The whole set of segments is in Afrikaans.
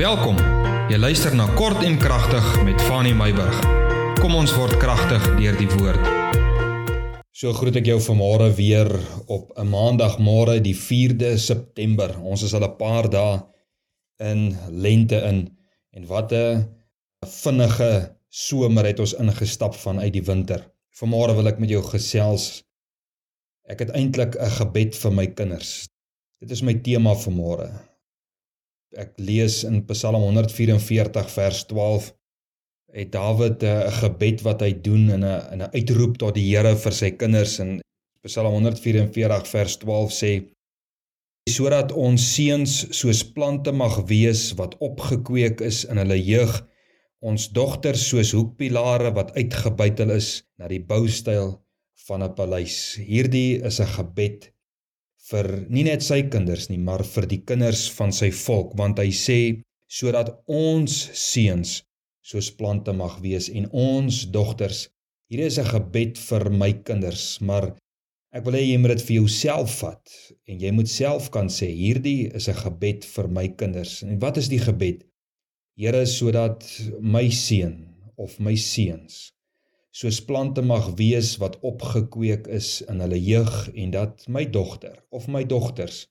Welkom. Jy luister na Kort en Kragtig met Fanny Meyburg. Kom ons word kragtig deur die woord. So groet ek jou vanmôre weer op 'n maandagmôre die 4de September. Ons is al 'n paar dae in lente in en wat 'n vinnige somer het ons ingestap vanuit die winter. Vanmôre wil ek met jou gesels. Ek het eintlik 'n gebed vir my kinders. Dit is my tema vanmôre ek lees in Psalm 144 vers 12 het Dawid eh, 'n gebed wat hy doen in 'n in 'n uitroep tot die Here vir sy kinders? In Psalm 144 vers 12 sê sodat ons seuns soos plante mag wees wat opgekweek is in hulle jeug ons dogters soos hoekpilare wat uitgebuitel is na die boustyl van 'n paleis. Hierdie is 'n gebed vir nie net sy kinders nie, maar vir die kinders van sy volk, want hy sê sodat ons seuns soos plante mag wees en ons dogters. Hier is 'n gebed vir my kinders, maar ek wil hê jy moet dit vir jouself vat en jy moet self kan sê hierdie is 'n gebed vir my kinders. En wat is die gebed? Here sodat my seun of my seuns soos plante mag wees wat opgekweek is in hulle jeug en dat my dogter of my dogters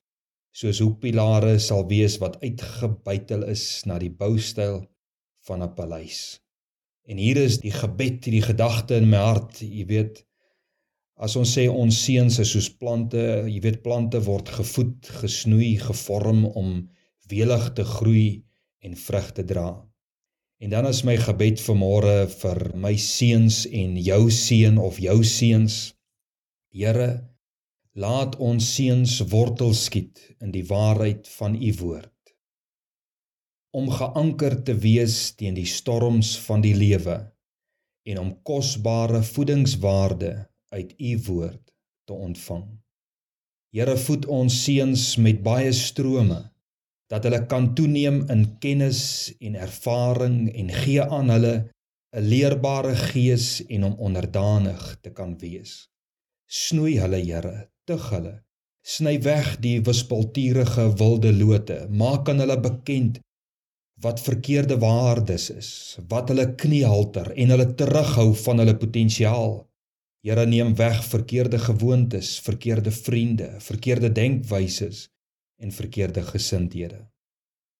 soos hoekpilare sal wees wat uitgebuitel is na die boustyl van 'n paleis. En hier is die gebed, die gedagte in my hart, jy weet as ons sê ons seuns is soos plante, jy weet plante word gevoed, gesnoei, gevorm om welig te groei en vrug te dra. En dan is my gebed vir môre vir my seuns en jou seun of jou seuns. Here, laat ons seuns wortel skiet in die waarheid van u woord. Om geanker te wees teen die storms van die lewe en om kosbare voedingswaarde uit u woord te ontvang. Here, voed ons seuns met baie strome dat hulle kan toeneem in kennis en ervaring en gee aan hulle 'n leerbare gees en om onderdanig te kan wees. Snoei hulle, Here, tug hulle. Sny weg die wispelturige wilde lote. Maak aan hulle bekend wat verkeerde waardes is, wat hulle kniehalter en hulle terughou van hulle potensiaal. Here neem weg verkeerde gewoontes, verkeerde vriende, verkeerde denkwyses en verkeerde gesindhede.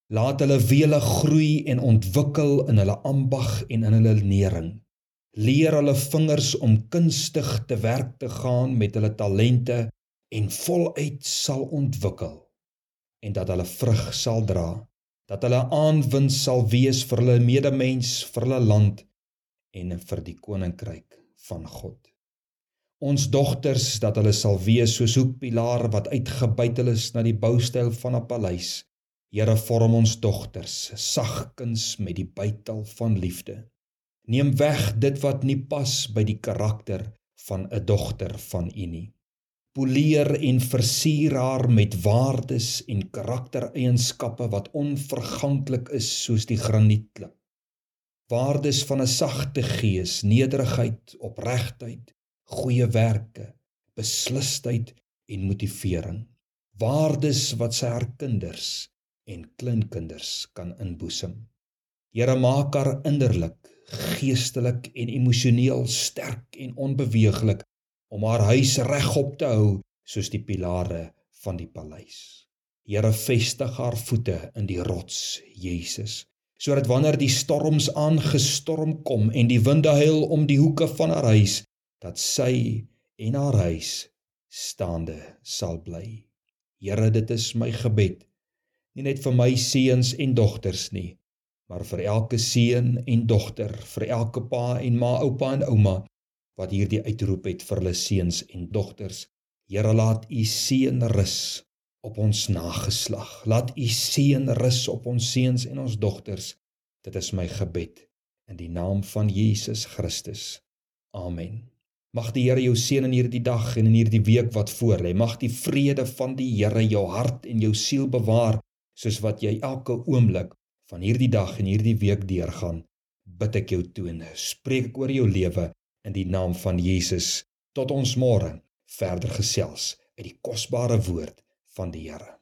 Laat hulle wele groei en ontwikkel in hulle ambag en in hulle lering. Leer hulle vingers om kunstig te werk te gaan met hulle talente en voluit sal ontwikkel en dat hulle vrug sal dra, dat hulle aanwins sal wees vir hulle medemens, vir hulle land en vir die koninkryk van God ons dogters dat hulle sal wees soos hoekpilare wat uitgebuitel is na die boustyl van 'n paleis. Here vorm ons dogters sagkens met die bytel van liefde. Neem weg dit wat nie pas by die karakter van 'n dogter van U nie. Poleer en versier haar met waardes en karaktereienskappe wat onverganklik is soos die granietklip. Waardes van 'n sagte gees, nederigheid, opregtheid, goeie werke, beslisheid en motivering. Waardes wat sy haar kinders en kleinkinders kan inboesem. Here maak haar innerlik, geestelik en emosioneel sterk en onbeweeglik om haar huis regop te hou soos die pilare van die paleis. Here vestig haar voete in die rots, Jesus, sodat wanneer die storms aangestorm kom en die winde huil om die hoeke van haar huis, dat sy en haar huis staande sal bly. Here, dit is my gebed, nie net vir my seuns en dogters nie, maar vir elke seun en dogter, vir elke pa en ma, oupa en ouma wat hierdie uitroep het vir hulle seuns en dogters. Here, laat u seën rus op ons nageslag. Laat u seën rus op ons seuns en ons dogters. Dit is my gebed in die naam van Jesus Christus. Amen. Mag die Here jou seën in hierdie dag en in hierdie week wat voorlê. Mag die vrede van die Here jou hart en jou siel bewaar soos wat jy elke oomblik van hierdie dag en hierdie week deurgaan. Bid ek jou toene. Spreek ek oor jou lewe in die naam van Jesus. Tot ons môre verder gesels uit die kosbare woord van die Here.